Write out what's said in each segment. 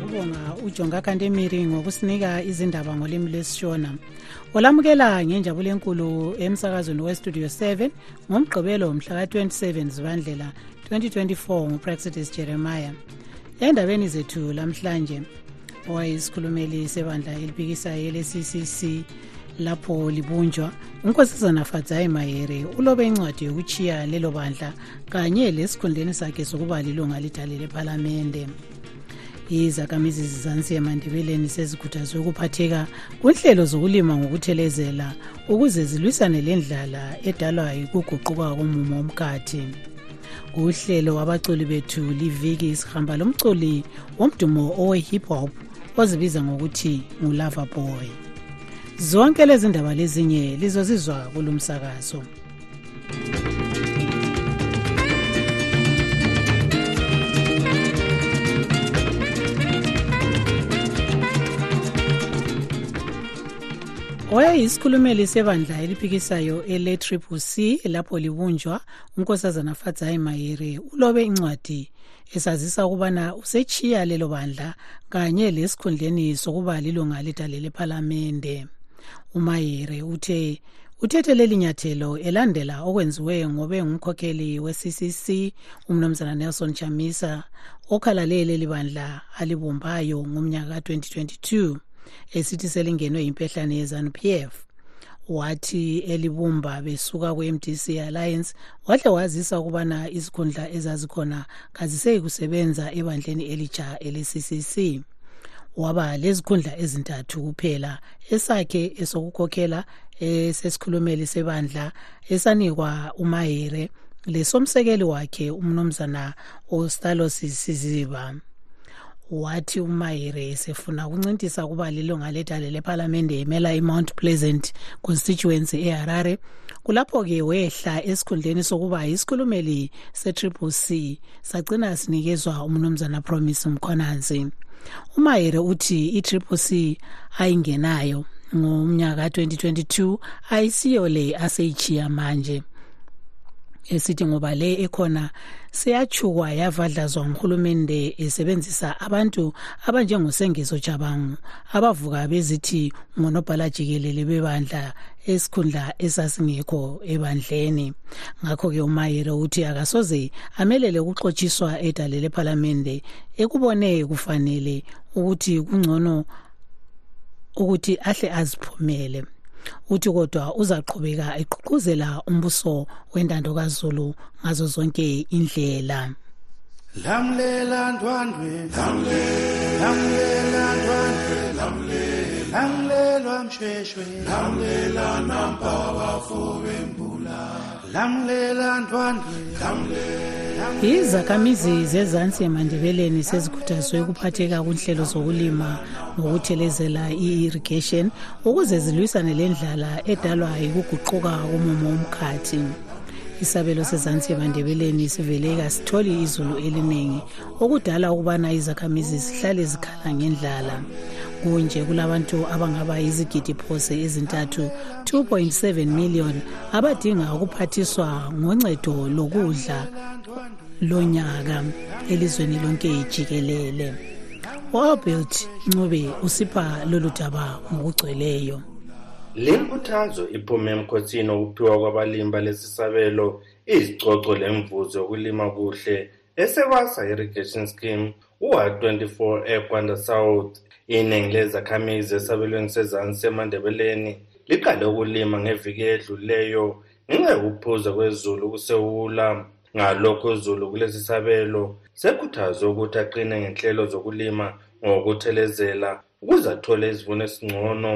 lokubonga ujonga kantemiri ngokusinika izindaba ngolimi lwesishona. Olamukela ngenjabulo enkulu emsakazweni westudio 7 ngomgqibelo mhla ka-27 zibandlela 2024 ngupraxitis jeremiah. Endabeni zethu lamhlanje owayisikhulumeli sebandla eliphikisayo ele-ccc lapho libunjwa unkosazana fadzai mayere ulobe incwadi yokuchiya lelo bandla kanye lesikhundleni sakhe sokuba lilunga lidale lephalamende izakhamizi zizansi emandebeleni sezikhuthazwe ukuphatheka kunhlelo zokulima ngokuthelezela ukuze zilwisane lendlala edalwa yikuguquka komumo womkhathi. Uhlelo wabaculi bethu liviki sihamba lomculi womdumo owe-hip hop ozibiza ngokuthi ngulava boy. Zonke lezi ndaba lezinye lizozizwa kulo msakazo wayeyisikhulumeli sebandla eliphikisayo ele-triple c lapho libunjwa unkosazana fadzai mayere ulobe incwadi esazisa ukubana usechiya lelo bandla kanye lesikhundleni sokuba lilunga lidale lephalamende umayere uthe uthethe leli nyathelo elandela okwenziwe ngobe ngumkhokheli we-ccc umnumzana nelson chamisa okhalale leli bandla alibumbayo ngomnyaka ka-2022 esithi selingenwe yimpehlane yezanup f wathi elibumba besuka kwe-mdc alliance wahle wazisa ukubana izikhundla ezazikhona kaziseyi kusebenza ebandleni elitsha ele-ccc waba lezikhundla ezintathu kuphela esakhe esokukhokhela esesikhulumeli sebandla esanikwa umahere lesomsekeli wakhe umnumzana ostalos siziba wathi umayire esefuna ukuncintisa ukuba lilunga ledale lephalamende emela imount pleasant constituency eharare. Kulapho-ke wehla esikhundleni sokuba yisikhulumeli se-triple c sagcina sinikezwa umnumzana promise mkhonansi umayire uthi i-triple c ayingenayo. Ngomnyaka 2022 ayisiyo le aseyichiya manje. Esithi ngoba le ekhona seyachukwa yavadlazwa nguhulumende esebenzisa abantu abanjengosengiso jabangu abavuka bezithi ngonobhala jikelele bebandla esikhundla esasingekho ebandleni. Ngakho-ke umayere uthi akasoze amelele ukuxotshiswa edale lephalamende ekubone kufanele ukuthi kungcono ukuthi ahle aziphumele. Uthi kodwa uzaqhubeka eqhuqhuzela umbuso wentando kaZulu ngazo zonke indlela. Lamlela ndwandwe lamlela ndwandwe lamlelwa msheshwe lamlela nampa bafobe mbula lamlela ndwandwe izakhamizi zezansi emandebeleni sezikhuthazwe ukuphatheka kunhlelo zokulima ngokuthelezela i-irrigation ukuze zilwisane lendlala edalwa yikuguquka komumo womkhathi. Isabelo sezansi emandebeleni sivele kasitholi izulu eliningi okudala ukubana izakhamizi zihlale zikhala ngendlala. Kunje kulabantu abangaba yizigidi phose ezintathu 2.7 million abadinga ukuphathiswa ngoncedo lokudla lonyaka elizweni lonke jikelele. Wabelt ncube usipha lolu daba ngokugcweleyo. Le nkuthazo iphume emkhotsini okuphiwa kwabalimi balesisabelo izicoco lemvuzo yokulima kuhle esebasa irrigation scheme u-124 ekwanda south iningi lezakhamizi esabelweni sezansi emandebeleni liqale ukulima ngeviki edluleyo ngenxa yokuphuza kwezulu kusewula. Ngalokho uzulu kulesi sabelo sekhuthazwe ukuthi aqine ngenhlelo zokulima ngokuthelezela ukuze athole isivuno esingcono.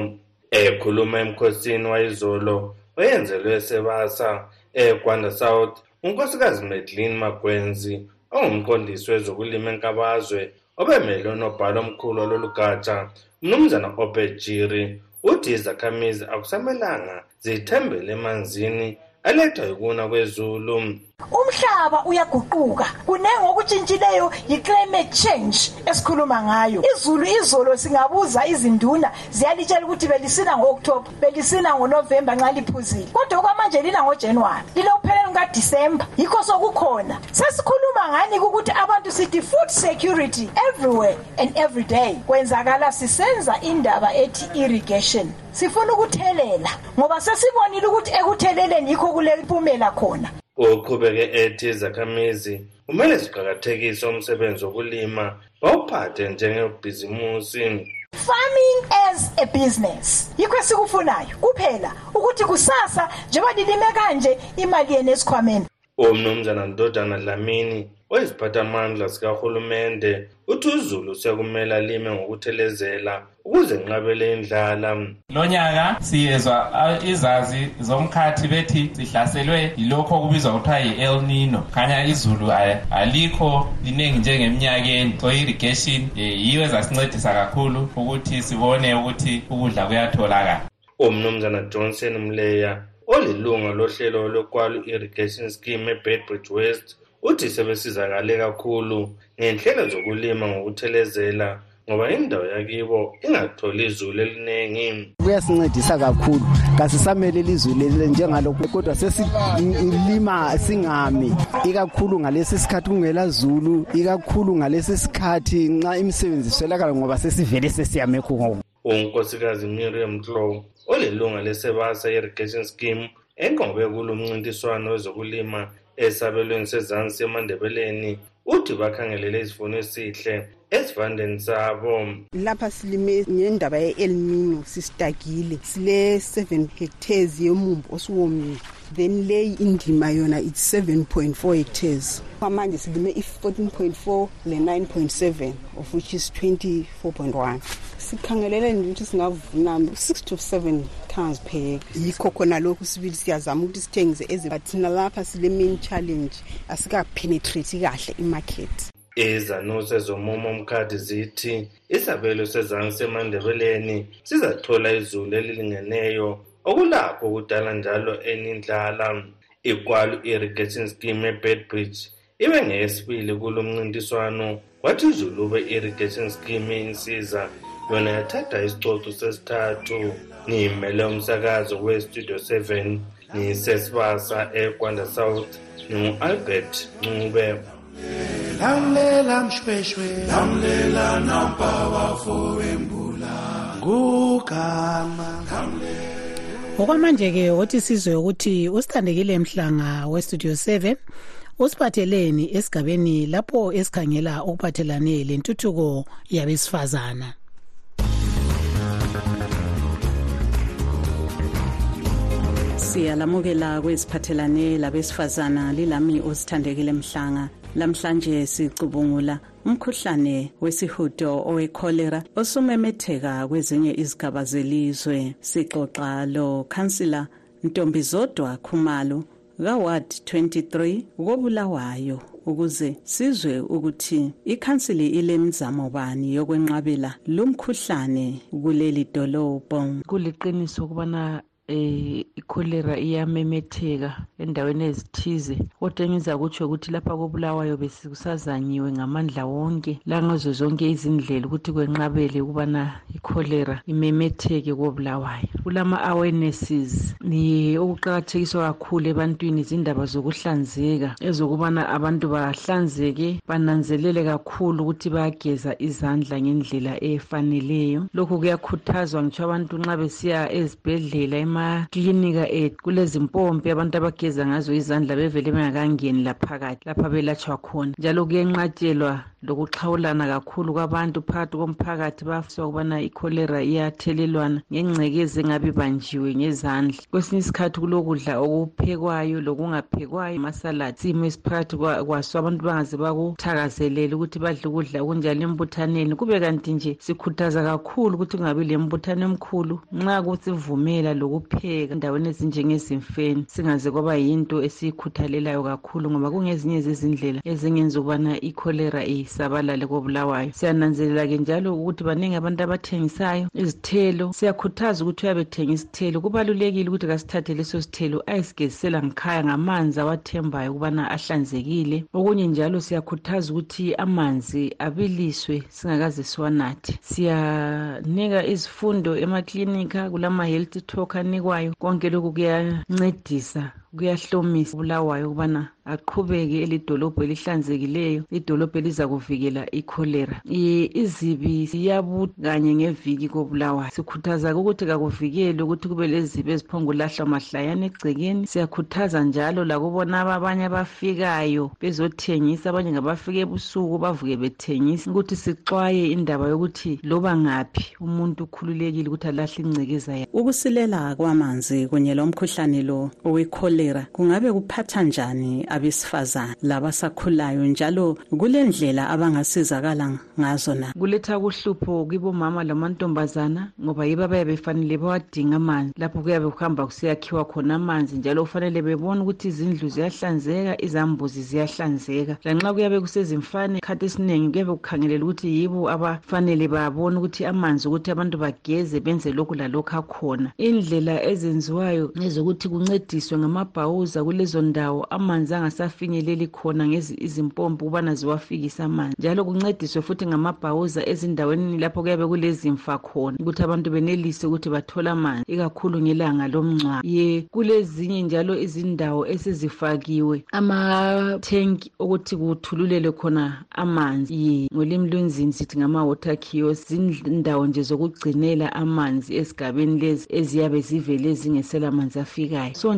Ekhuluma emkhosini wayizolo oyenzelwe esebasa ekwanda south unkosikazi medlin magwenzi ongumqondisi wezokulima enkabazwe obemele unobhala omkhulu walolu gatsha umnumzana obejiri uthi izakhamizi akusamelanga zithembele emanzini alethwa yikuna kwezulu umhlaba uyaguquka. Kunenge okutshintshileyo yi-climate change esikhuluma ngayo. Izulu izolo singabuza izinduna ziyalitshela ukuthi belisina ngo-oktoba belisina ngonovemba nxa liphuzile. Kodwa okwamanje lina ngojanuwari lilokupheleni kukadisemba yikho sokukhona. Sesikhuluma ngani kukuthi abantu sithi food security everywhere and every day? Kwenzakala sisenza indaba ethi irrigation. Sifuna ukuthelela ngoba sesibonile ukuthi ekutheleleni yikho kulempumela khona. Uqhubeke ethi izakhamizi kumele ziqakathekise umsebenzi wokulima bawuphathe njengebhizimusi farming as a business. Yikho esikufunayo. Kuphela ukuthi kusasa njengoba lilime kanje imali yenu esikhwameni. Umnumzana ndodana dlamini oyiziphathamandla sikahulumende uthi uzulu sekumele alime ngokuthelezela ukuze nqabele indlala. Lo nyaka siyezwa izazi zomkhathi bethi sihlaselwe yilokho okubizwa kuthiwa yi-el nino. Khanya izulu alikho liningi njengeminyakeni. So irrigation um yiyo ezasincedisa kakhulu ukuthi sibone ukuthi ukudla kuyatholakala. Umnumzana johnson mleya olilunga lohlelo lwekwalu irrigation scheme ebedbridge west uthi sebesizakale kakhulu ngenhlelo zokulima ngokuthelezela ngoba indawo yakibo ingatholi izulu eliningi. Kuyasincedisa kakhulu. Kasisameleli izulu leli njengalokhu kodwa sesilima singami. Ikakhulu ngalesi sikhathi kungela zulu ikakhulu ngalesi sikhathi nxa imisebenzi iswelakala ngoba sesivele sesiyamekho ngoku unkosikazi miriam clow olilunga lesebasa irrigation scheme enqobe kulo mncintiswano wezokulima esabelweni sezansi emandebeleni uthi bakhangelele isivuno esihle esivandeni sabo. Lapha silime ngendaba ye-el nino sisitakile sile-7 hectares yomumbu osuwomile then leyi indima yona it's 7.4 hectares. Kwamanje silime i-14.4 le-9.7 of which is 24.1 sikhangelele nje ukuthi singavuna 6 to 7 tons per hectare yikho khona lokhu sibili siyazama ukuthi sithengise ezi thina lapha sile main challenge asikapenetrate kahle imarket. Izanuse zomumo omkhathi zithi isabelo sezansi emandebeleni sizathola izulu elilingeneyo. Okulapho kudala njalo enindlala ikwalu irrigation scheme ebedbridge ibe ngeyesibili kulo mncintiswano kwathi izulube irrigation scheme insiza yona yathatha isicoco sesithathu ngiyimele umsakazo westudio 7 ngiyisesibasa ekwanda south ngingu-albert ncube. Lamlela mshweshwe lamlela nampa bafowembula ngugama. Okwamanje-ke othi sizwe ukuthi usithandekile mhlanga westudio 7 usiphatheleni esigabeni lapho esikhangela okuphathelane lentuthuko yabesifazana siyalamukela kweziphathelane labesifazana lilami osithandekile mhlanga. Lamhlanje sicubungula umkhuhlane wesihudo owekholera osumemetheka kwezinye izigaba zelizwe. Sixoxa lo khansila ntombi zodwa khumalo kaward 23 kobulawayo ukuze sizwe ukuthi ikhansili ilemizamo bani yokwenqabela lumkhuhlane kuleli dolobho. Kuliqiniso ukubana eh ikholera iyamemetheka endaweni ezithize. Kodwa engizakutsho ukuthi lapha kobulawayo besikusazanyiwe ngamandla wonke langazo zonke izindlela ukuthi kwenqabele ukubana ikholera imemetheke kobulawayo. Kulama-awarenesses ni okuqakathekiswa kakhulu ebantwini izindaba zokuhlanzeka ezokubana abantu bahlanzeke bananzelele kakhulu ukuthi bayageza izandla ngendlela efaneleyo. Lokhu kuyakhuthazwa ngitsho abantu nxa besiya ezibhedlela emaklinika ethu kulezimpompi abantu abageza ngazo izandla bevele bengakangeni laphakathi lapha belatshwa khona. Njalo kuyenqatshelwa lokuxhawulana kakhulu kwabantu phakathi komphakathi bafiswa ukubana ikholera iyathelelwana ngengcekezi engabe ibanjiwe ngezandla. Kwesinye isikhathi kulokudla okuphekwayo lokungaphekwayo amasaladi simo esiphakathi kwaso abantu bangaze bakuthakazelele ukuthi badle ukudla okunjalo embuthaneni. Kube kanti nje sikhuthaza kakhulu ukuthi kungabi lembuthano emkhulu nxa kusivumela loku ukuhlupheka endaweni ezinjengezimfeni singaze kwaba yinto esiyikhuthalelayo kakhulu ngoba kungezinye zezindlela ezingenza ukubana ikholera isabalale kobulawayo. Siyananzelela-ke njalo ukuthi baningi abantu abathengisayo izithelo. Siyakhuthaza ukuthi uyabe ethenga isithelo. Kubalulekile ukuthi kasithathe leso sithelo ayesigezisela ngikhaya ngamanzi awathembayo ukubana ahlanzekile. Okunye njalo siyakhuthaza ukuthi amanzi abiliswe singakaze siwanathe. Siyanika izifundo emaklinika kulama-health talk anikwayo konke lokhu kuyancedisa kuyahlomisa ubulawayo ukubana aqhubeke elidolobho elihlanzekileyo idolobho eliza kuvikela ikholera izibi siyabuth kanye ngeviki kobulawayo. Sikhuthaza ukuthi kakuvikele ukuthi kube lezibi eziphongulahlwa mahlayana egcekeni. Siyakhuthaza njalo lakubona abanye abafikayo bezothengisa abanye ngabafika ebusuku bavuke bethengisa ukuthi sixwaye indaba yokuthi loba ngaphi umuntu ukhululekile ukuthi alahle ingcekeza yakhe. Ukusilela kwamanzi kunye lomkhuhlane lo owekholera kungabe kuphatha njani abesifazane labasakhulayo njalo kule ndlela abangasizakala ngazo na? Kuletha kuhlupho kibomama lamantombazana ngoba yibo abayabe befanele bawadinga amanzi. Lapho kuyabe kuhamba kusiyakhiwa khona amanzi njalo kufanele bebone ukuthi izindlu ziyahlanzeka izambuzi ziyahlanzeka. Lanxa kuyabe kusezimfane khathi esiningi kuyabe kukhangelela ukuthi yibo abafanele babone ukuthi amanzi ukuthi abantu bageze benze lokhu lalokhu akhona. Indlela ezenziwayo ngezokuthi kuncediswe ngamabhawuza kulezo ndawo amanzi angasafinyeleli khona izimpompi ukubana ziwafikise amanzi. Njalo kuncediswe futhi ngamabhawuza ezindaweni lapho kuyabe kulezimfa khona ukuthi abantu benelise ukuthi bathole amanzi ikakhulu ngelanga lomngcwabo. Ye kulezinye njalo izindawo esezifakiwe amathenki okuthi kuthululele khona amanzi. Ye ngolimi lwenzini sithi ngama-water kios zindawo nje zokugcinela amanzi esigabeni lezi eziyabe zivele zingesela manzi afikayo. So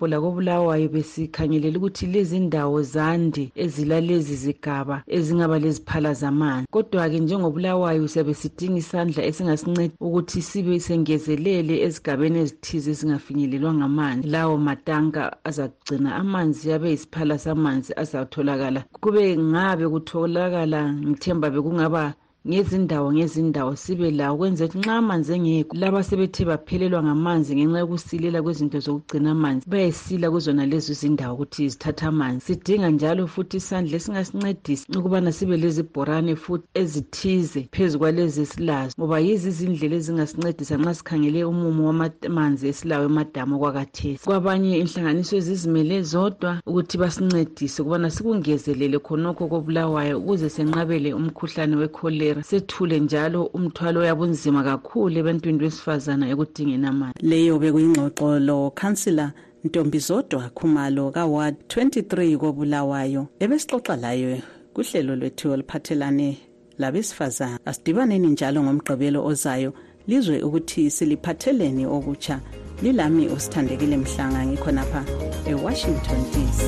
njengedolobho lakobulawayo besikhangelela ukuthi lezi ndawo zande ezilalezi zigaba ezingaba leziphala zamanzi kodwa-ke njengobulawayo siyabe sidinga isandla esingasinceda ukuthi sibe sengezelele ezigabeni ezithize ezingafinyelelwa ngamanzi. Lawo matanka azagcina amanzi abe yisiphala samanzi azatholakala. Kube ngabe kutholakala ngithemba bekungaba ngezindawo ngezindawo sibe lawo kwenzela ukuthi nxa amanzi engekho laba sebethe baphelelwa ngamanzi ngenxa yokusilela kwezinto zokugcina amanzi bayesila kuzona lezo zindawo ukuthi zithathe amanzi. Sidinga njalo futhi isandla esingasincedisa ukubana sibe lezibhorane futhi ezithize phezu kwalezi esilazo ngoba yizi izindlela ezingasincedisa nxa sikhangele umumo wamanzi esilawo emadamu okwakathesi. Kwabanye inhlanganiso ezizimele zodwa ukuthi basincedise ukubana sikungezelele khonokho kobulawayo ukuze senqabele umkhuhlane wekholera sethule njalo umthwalo yabunzima kakhulu ebantwini besifazana ekudingeni amanzi. Leyo bekuyingxoxo lo khansila ntombi zodwa khumalo kaward 23 kobulawayo ebesixoxa layo kuhlelo lwethu oluphathelane labesifazana asidibaneni njalo ngomgqibelo ozayo lizwe ukuthi siliphatheleni okutsha lilami usithandekile mhlanga ngikhonapha ewashington dc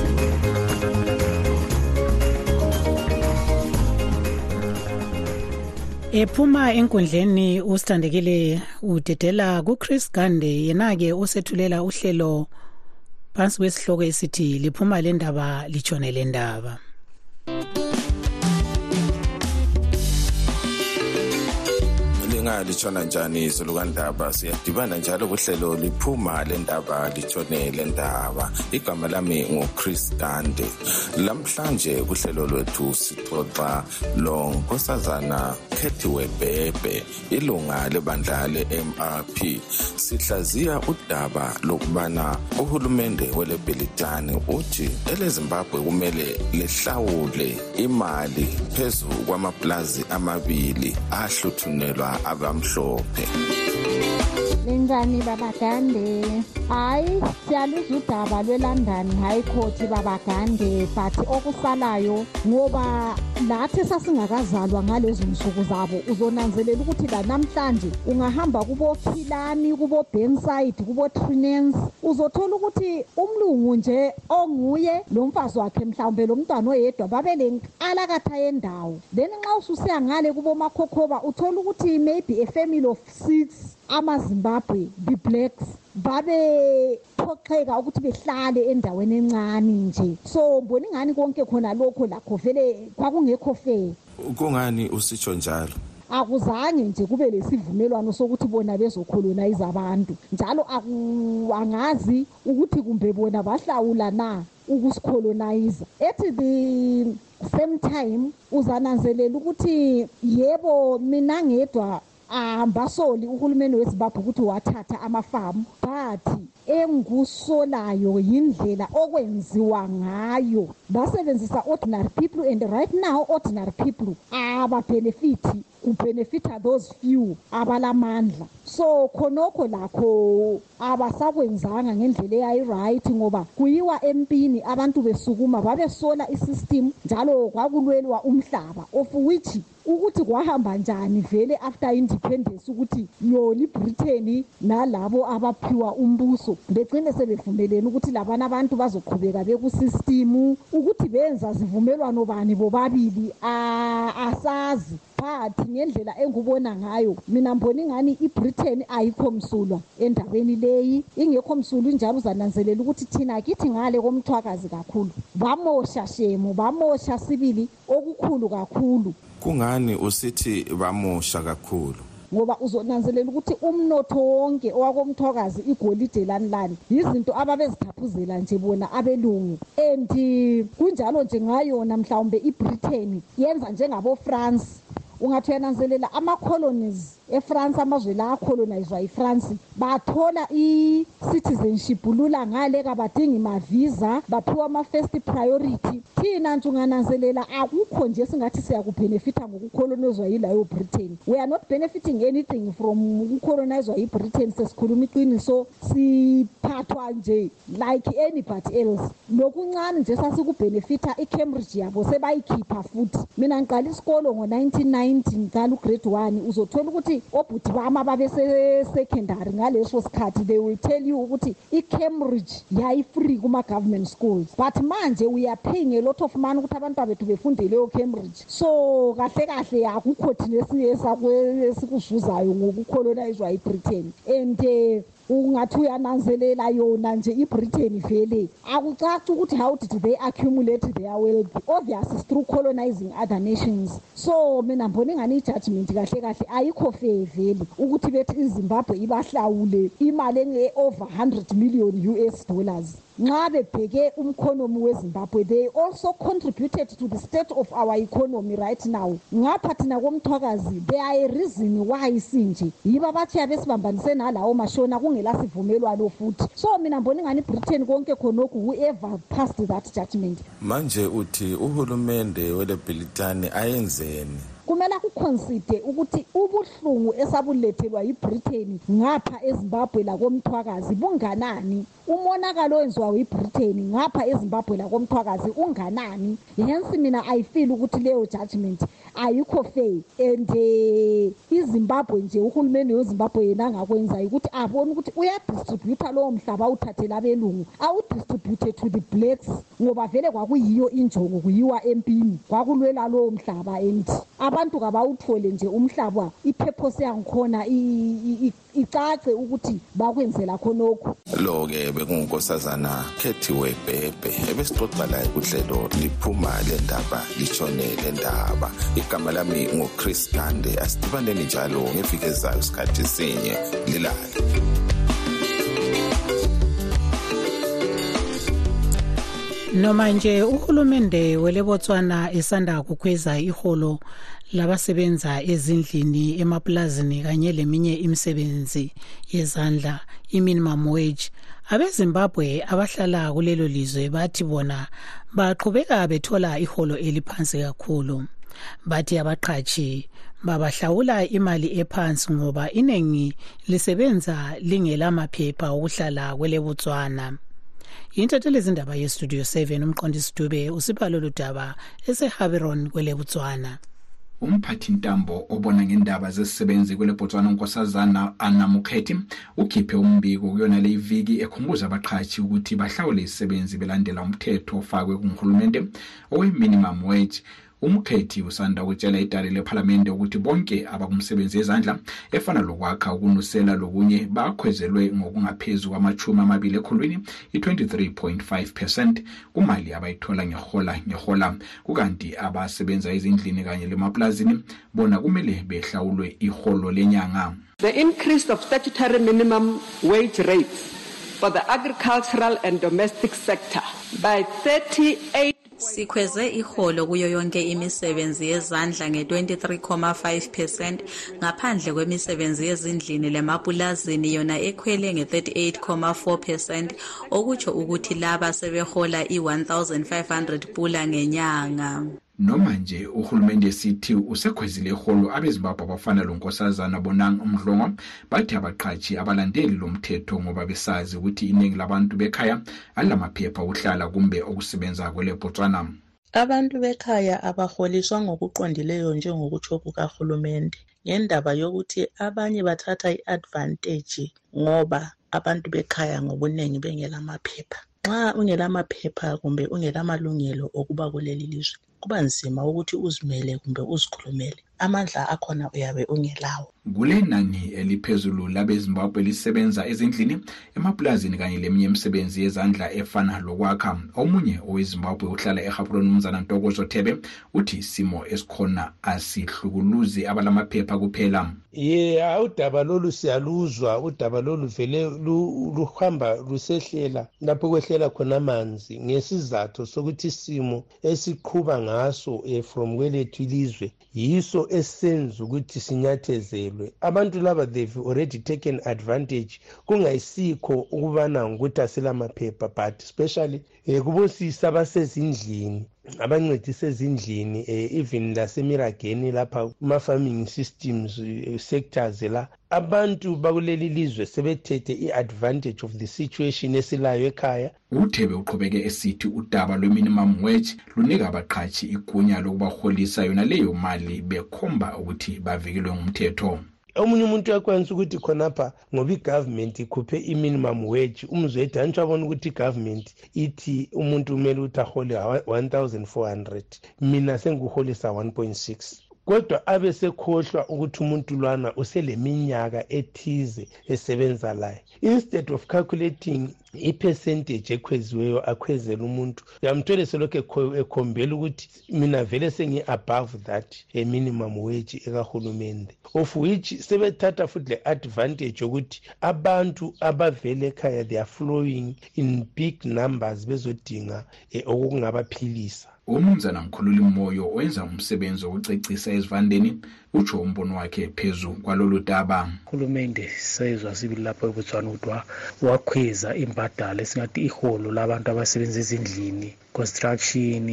ephuma enkundleni usithandekile udedela kuchris gande. Yena-ke osethulela uhlelo phansi kwesihloko esithi liphuma le ndaba litshone le ndaba. Litshona njani? Izulu kandaba siyadibana njalo kuhlelo liphuma le ndaba litshone le ndaba igama lami nguchris gande lamhlanje kuhlelo lwethu sixoxa lo nkosazana khethiwe bhebhe ilunga lebandla le-mrp sihlaziya udaba lokubana uhulumende welebhelitani uthi elezimbabwe kumele lihlawule imali phezu kwamaplazi amabili ahluthunelwa abamhlophe linjani babagande hayi siyaluza udaba lwe-london high court babagande but okusalayo ngoba lathi sasingakazalwa ngalezo nsuku zabo uzonanzelela ukuthi lanamhlanje ungahamba kubokhilani kubo-bankside kubo-trinens uzothola ukuthi umlungu nje onguye lo mfazi wakhe mhlawumbe lo mntwana oyedwa babe lenkalakatha yendawo. Then nxa ususiya ngale kubomakhokhoba uthola ukuthi maybe a family of six amazimbabwe the-blacks babephoxeka ukuthi behlale endaweni encane nje. So mbona ingani konke khona lokho lakho vele kwakungekho fair? Kungani usitsho njalo? Akuzange nje kube lesivumelwano sokuthi bona bezokholonize abantu njalo angazi ukuthi kumbe bona bahlawula na ukusicolonize ethi the same time uzananzelela ukuthi yebo mina ngedwa ambasoli uhulumeni wezimbabwe ukuthi wathatha amafamu but engikusolayo yindlela okwenziwa ngayo. Basebenzisa ordinary people and right now ordinary people ababhenefithi kubhenefitha those few abalamandla. So khonokho lakho abasakwenzanga ngendlela eyayiright ngoba kuyiwa empini abantu besukuma babesola isystem njalo kwakulwelwa umhlaba of which ukuthi kwahamba njani vele after independence ukuthi yona ibritain nalabo abaphiwa umbuso begcine sebevumelene ukuthi labana abantu bazoqhubeka bekusistimu ukuthi benza zivumelwano bani bobabili asazi. But ngendlela engubona ngayo mina mbona ingani ibritain ayikho msulwa endabeni leyi. Ingekho msulwa injalo uzananzelela ukuthi thina kithi ngale komthwakazi kakhulu. Bamosha shemu bamosha sibili okukhulu kakhulu. Kungani usithi bamosha kakhulu? Ngoba uzonanzelela ukuthi umnotho wonke owakomthwakazi igolide lani lani yizinto ababezithaphuzela nje bona abelungu. And kunjalo nje ngayona mhlawumbe ibritain yenza njengabo-france ungathi uyananzelela ama-colonies. Efrance amazwe la acolonizwa yifrance bathola i-citizenship. Lula ngale kabadingi mavisa baphiwa ama-first priority. Thina nje ungananzelela akukho nje singathi siyakubhenefitha ngokucolonizwa yilayo britain. We are not benefiting anything from ukucolonizwa yibritain sesikhuluma iqiniso siphathwa nje like anybody else. Lokuncane nje sasikubhenefitha icambridge yabo sebayikhipha futhi. Mina ngiqala isikolo ngo-1990 ngiqala ugrade one. Uzothola ukuthi obhuti bami ababesesekhendari ngaleso sikhathi they will tell you ukuthi icambridge yayi-free kuma-government schools. But manje we are paying a lot of money ukuthi abantu bethu befunde leyo cambridge. So kahle kahle akukho thina esinye esikuzuzayo ngokucolonizwa ibritain and um ungathi uyananzelela yona nje ibritain vele. Akucaci ukuthi how did they accumulate their wealth? Obvious is through colonizing other nations. So mina mbona ingani i-judgment kahle kahle ayikho fair vele ukuthi bethi izimbabwe ibahlawule imali enge-over 100 million us dollars. Nxa bebheke umkhonomi wezimbabwe they also contributed to the state of our economy right now. Ngapha thina komthwakazi there are a reason why sinje. Yibo abathiya besibambanise nalawo mashona kungelasivumelwano futhi. So mina mbona ingani ibritain konke khonokhu whoever passed that judgment. Manje uthi uhulumende welebhilitani ayenzeni? Kumele akukhonside ukuthi ubuhlungu esabulethelwa yibritain ngapha ezimbabwe lakomthwakazi bunganani? Umonakalo owenziwa yibritain ngapha ezimbabwe lakomthwakazi unganani? Hence mina ayifeel ukuthi leyo judgment ayikho fair and um izimbabwe nje uhulumeni wezimbabwe yena angakwenza ukuthi abone ukuthi uyadistributha lowo mhlaba awuthathela abelungu awudistribute to the blacks ngoba vele kwakuyiyo injongo kuyiwa empini. Kwakulwela lowo mhlaba and abantu kabawuthole nje umhlaba. Ipurpose yangikhona icace ukuthi bakwenzela khonokhu. Lo-ke bekungunkosazana khethiwe bhebhe ebesixoxa laye kuhlelo liphuma le ndaba litshone le ndaba. Igama lami nguchris gande asidibaneni njalo ngeviki ezayo isikhathi sinye lilale. Noma nje uhulumende welebotswana esanda kukhweza iholo labasebenza ezindlini emaplazini kanye leminye imisebenzi yezandla i-minimum wage abezimbabwe abahlala kulelo lizwe bathi bona baqhubeka bethola iholo eliphansi kakhulu. Bathi abaqhatshi babahlawula imali ephansi ngoba iningi lisebenza lingelamaphepha okuhlala kwelebotswana. Yintatheli izindaba yestudio 7 umqondisi dube usipha lolu daba esehaberon kwelebotswana. Umphathi ntambo obona ngendaba zezisebenzi kwele botswana unkosazana anamukheti ukhiphe umbiko kuyona le iviki ekhumbuza abaqhatshi ukuthi bahlawule izisebenzi belandela umthetho ofakwe kunguhulumente owe-minimum wage umkhethi usanda ukutshela idale lephalamende ukuthi bonke abakumsebenzi ezandla efana lokwakha ukunusela lokunye bakhwezelwe ngokungaphezu kwamachumi amabili ekhulwini i-23.5 percent kumali abayithola ngehola ngehola kukanti abasebenza ezindlini kanye lemaplazini bona kumele behlawulwe iholo lenyanga. The increase of statutory minimum wage rates for the agricultural and domestic sector by 38 sikhweze iholo kuyo yonke imisebenzi yezandla nge-23.5 percent ngaphandle kwemisebenzi yezindlini lemapulazini yona ekhwele nge-38.4 percent okutsho ukuthi laba sebehola i-1500 pula ngenyanga. Noma nje uhulumende sithi usekhwezile iholo abezimbabwe abafana lonkosazana bonang umdlongo bathi abaqhatshi abalandeli lo mthetho ngoba besazi ukuthi iningi labantu bekhaya alamaphepha okuhlala kumbe okusebenza kwelebotswana abantu bekhaya abaholiswa ngokuqondileyo njengokutsho kukahulumende ngendaba yokuthi abanye bathatha i-advantage ngoba abantu bekhaya ngobuningi bengelamaphepha. Nxa ungelamaphepha kumbe ungelamalungelo okuba kuleli lizwe kuba nzima ukuthi uzimele kumbe uzikhulumele. Amandla akhona uyabe ungelawo. Kulenani eliphezulu labezimbabwe lisebenza ezindlini emapulazini kanye leminye imisebenzi yezandla efana lokwakha. Omunye owezimbabwe uhlala ehaburoni umnumzana ntokozo thebe uthi isimo esikhona asihlukuluzi abalamaphepha kuphela. Ye yeah, udaba lolu siyaluzwa. Udaba lolu vele luhamba lusehlela lapho kwehlela khona amanzi ngesizathu sokuthi isimo esiqhuba ngaso um from kwelethu ilizwe yiso esenza ukuthi sinyathezelwe. Abantu laba they've already taken advantage. Kungayisikho ukubana ngukuthi asilamaphepha but especially um kubosisi abasezindlini abancedisa ezindlini um even lasemirageni lapha kuma-farming systems uh, sectors la abantu bakuleli lizwe sebethethe i-advantage of the situation esilayo ekhaya. Uthebe uqhubeke esithi udaba lwe-minimum wage lunika abaqhatshi igunya lokubaholisa yona leyo mali bekhomba ukuthi bavikelwe ngumthetho omunye umuntu uyakwanisa ukuthi khonapha ngoba igovernment ikhuphe i-minimum wage. Umzwethu anitsho abona ukuthi igovernment ithi umuntu kumele ukuthi ahole 1400 mina sengikuholisa 1.6 kodwa abe sekhohlwa ukuthi umuntu lwana useleminyaka ethize esebenza layo instead of calculating ipercentage ekhweziweyo akhwezela umuntu uyamthole selokhu ekhombela ukuthi mina vele sengi-above that a minimum wage ekahulumende. Of which sebethatha futhi le-advantage yokuthi abantu abavele ekhaya they are flowing in big numbers bezodinga um okokungabaphilisa umnumzana mkhululi moyo owenza umsebenzi wokucecisa ezivandeni utsho umbono wakhe phezu kwalolu daba. Uhulumende sezwa sibili lapho ebotswana ukuthi wakhweza imbadalo esingathi iholo labantu abasebenza ezindlini construction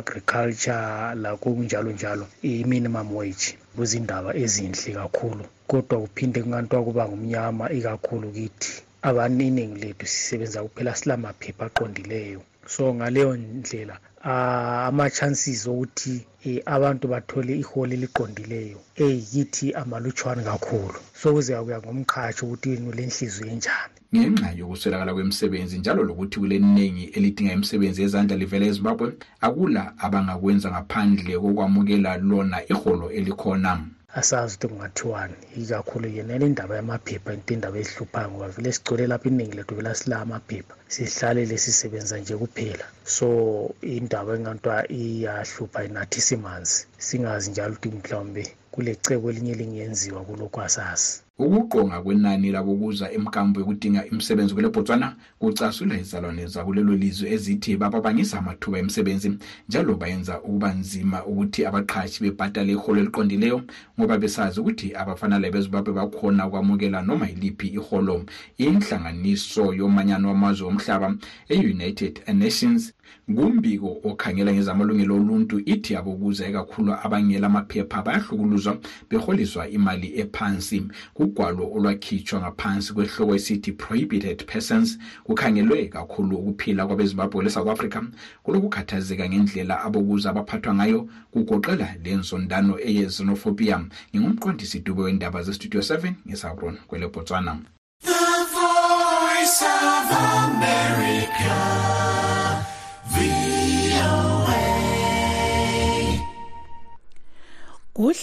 agriculture lakho kunjalo njalo i-minimum wage. Kuzindaba ezinhle kakhulu kodwa kuphinde kungantiwa kuba ngumnyama ikakhulu kithi. Abaningi lethu sisebenza kuphela silamaphepha aqondileyo. So ngaleyo ndlela ama-chances okuthi um abantu bathole iholo eliqondileyo. Eyikithi amalutshwane kakhulu. So kuze kuya ngomqhatshi ukuthi yini le nhliziyo enjani. Ngenxa yokuswelakala kwemisebenzi njalo lokuthi kuleningi elidinga imisebenzi yezandla livela ezimbabwe akula abangakwenza ngaphandle kokwamukela lona iholo elikhona asazi ukuthi kungathiwani. Ikakhulu yena le ndaba yamaphepha into indaba ezihluphayo ngoba vele sigcwele lapha iningi lethu vele sila amaphepha. Sihlalele sisebenza nje kuphela. So indaba engantwa iyahlupha inathi simanzi. Singazi njalo ukuthi mhlawumbe kulecebo elinye elingenziwa kulokhu asazi. Ukuqonga kwenani labokuza emkambo yokudinga imisebenzi kwele botswana kucasula izalwane zakulelo lizwe ezithi bababangisa amathuba emisebenzi njalo bayenza ukuba nzima ukuthi abaqhatshi bebhatale iholo eliqondileyo ngoba besazi ukuthi abafana lebezimbabwe bakhona ukwamukela noma yiliphi iholo inhlanganiso yomanyano wamazwe omhlaba e-united nations ngumbiko okhangela ngezamalungelo oluntu ithi abokuza ekakhulu abangela amaphepha bayahlukuluzwa beholiswa imali ephansi. Kugwalo olwakhitshwa ngaphansi kwehloko esithi prohibited persons kukhangelwe kakhulu ukuphila kwabezimbabwe le-south africa. Kulokukhathazeka ngendlela abokuza abaphathwa ngayo kugoqela lenzondano eyezenophobia. Ngingumqondisi dube wendaba zestudio 7 ngesabron kwele botswana The voice of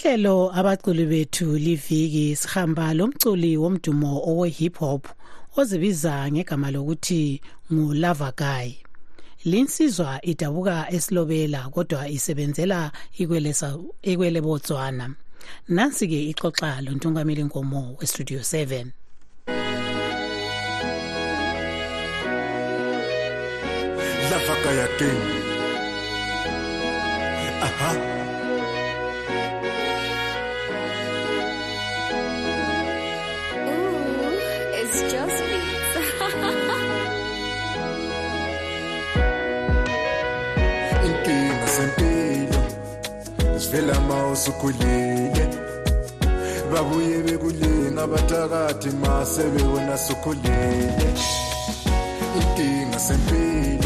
uhlelo abaculi bethu liviki sihamba lomculi womdumo owe hip hop ozibiza ngegama lokuthi ngulava guy linsizwa idabuka esilobela kodwa isebenzela ikwele botswana nansi ke ixoxa lontungameli nkomo westudio 7 lava guy zivela ma usukhulile babuye bekulinga abathakathi masebe wena sukhulile inkinga zempilo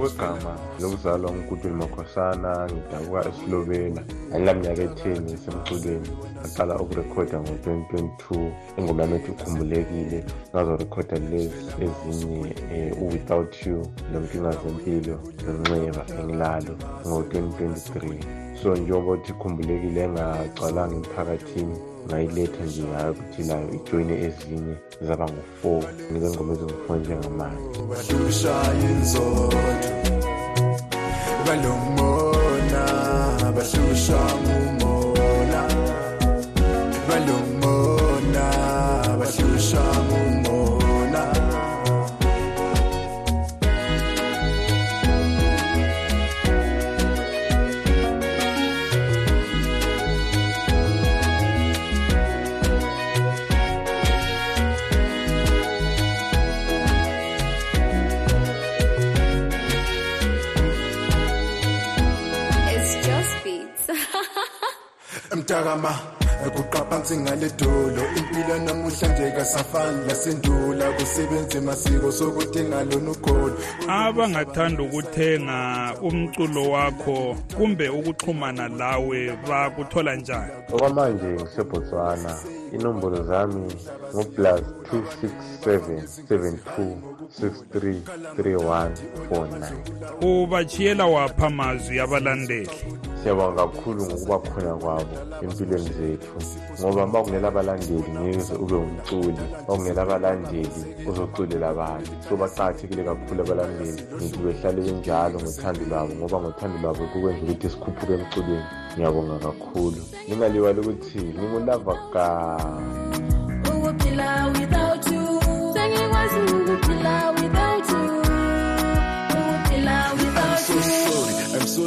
ngokwegama lokuzalwa ngukutuli makhosana ngidabuka esilobela angilaminyaka etheni semculweni ngaqala ukurekhoda ngo-2022 ingoma yami ethi ukhumbulekile. Ngazorekhoda lezi ezinye um u-without you lenkinga zempilo nonxeba engilalo ngo-2023 so njengoba uthi ikhumbulekile engagcwalanga emphakathini ngayiletha nje yakuthina ijoyine ezinye zaba ngu-four ngizengoma ezingu-four balomona Instagram. Ekuqaphansi ngaledolo impilo namuhla kasafani lasendula kusebenza masiko sokuthi ngalona ukholo abangathanda ukuthenga umculo wakho kumbe ukuxhumana lawe bakuthola njani? Okwamanje ngisebotswana. Inombolo zami ngu-plus 267 72 63 3149 ubachiyela wapha amazwi abalandeli. Siyabonga kakhulu ngokuba khona kwabo empilweni zethu. Ngoba ma kungela abalandeli ngeke ube umculi ma kungela abalandeli uzoculela abantu. So baqakathekile kakhulu abalandeli ngithi behlale benjalo ngothando lwabo ngoba ngothando lwabo kukwenza ukuthi sikhuphuke emculweni. Ngiyabonga kakhulu. Ningalibali ukuthi ngingulava ka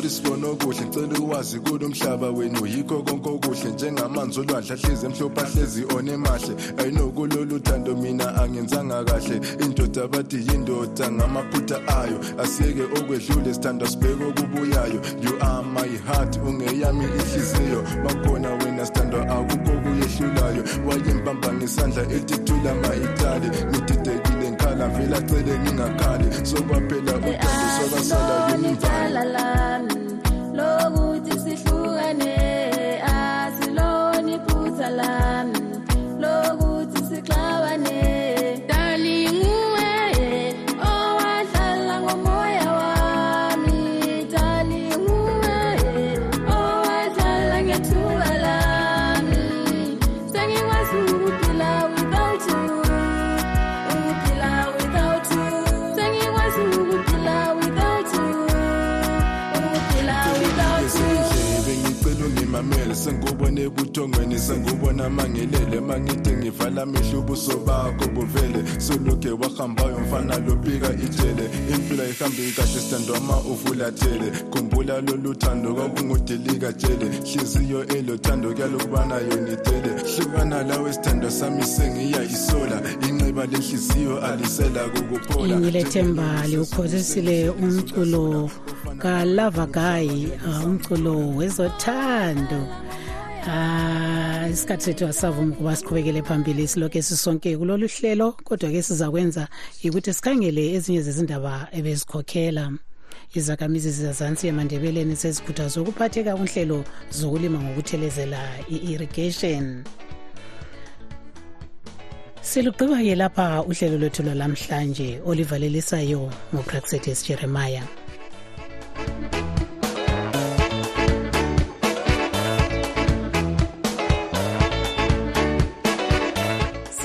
sorry sibona okuhle ngicela uwazi kulo mhlaba wenu yikho konke okuhle. Njengamanzi olwandle ahlezi emhlophe ahlezi onemahle ayinokulolu thando mina angenzanga kahle. Indoda bathi yindoda ngamaphutha ayo. Asiyeke okwedlule sithanda sibheke okubuyayo. You are my heart ungeyami ihliziyo. Bakhona wena sithandwa akukho kuyehlulayo wayembamba ngesandla etithula ma-itali ngididekile ngikhala vele acele ngingakhali sokwaphela uthando imvalo Icala lami lokuthi sihlukane ma uvulathele khumbula lolu thando kwakungudilika jele hliziyo elothando kuyalokubana yonitele hlukana lawe sithandwa sami sengiyayisola. Inxeba lenhliziyo alisela kukuphola. Ngilethemba liwukholisile umculo kalava guy uh, umculo wezothando. Ah isikhathi sethu asavuma ukuba siqhubekele phambili silokho sisonke kulolu hlelo kodwa ke sizakwenza ukuthi sikhangele ezinye zezindaba ebezikhokhela. Izakhamizi zazansi emandebeleni sezikhuthazwa ukuphatheka kunhlelo zokulima ngokuthelezela i-irrigation. Silugqiba-ke lapha uhlelo lwethu lwalamhlanje olivalelisayo ngupraxetes jeremiah.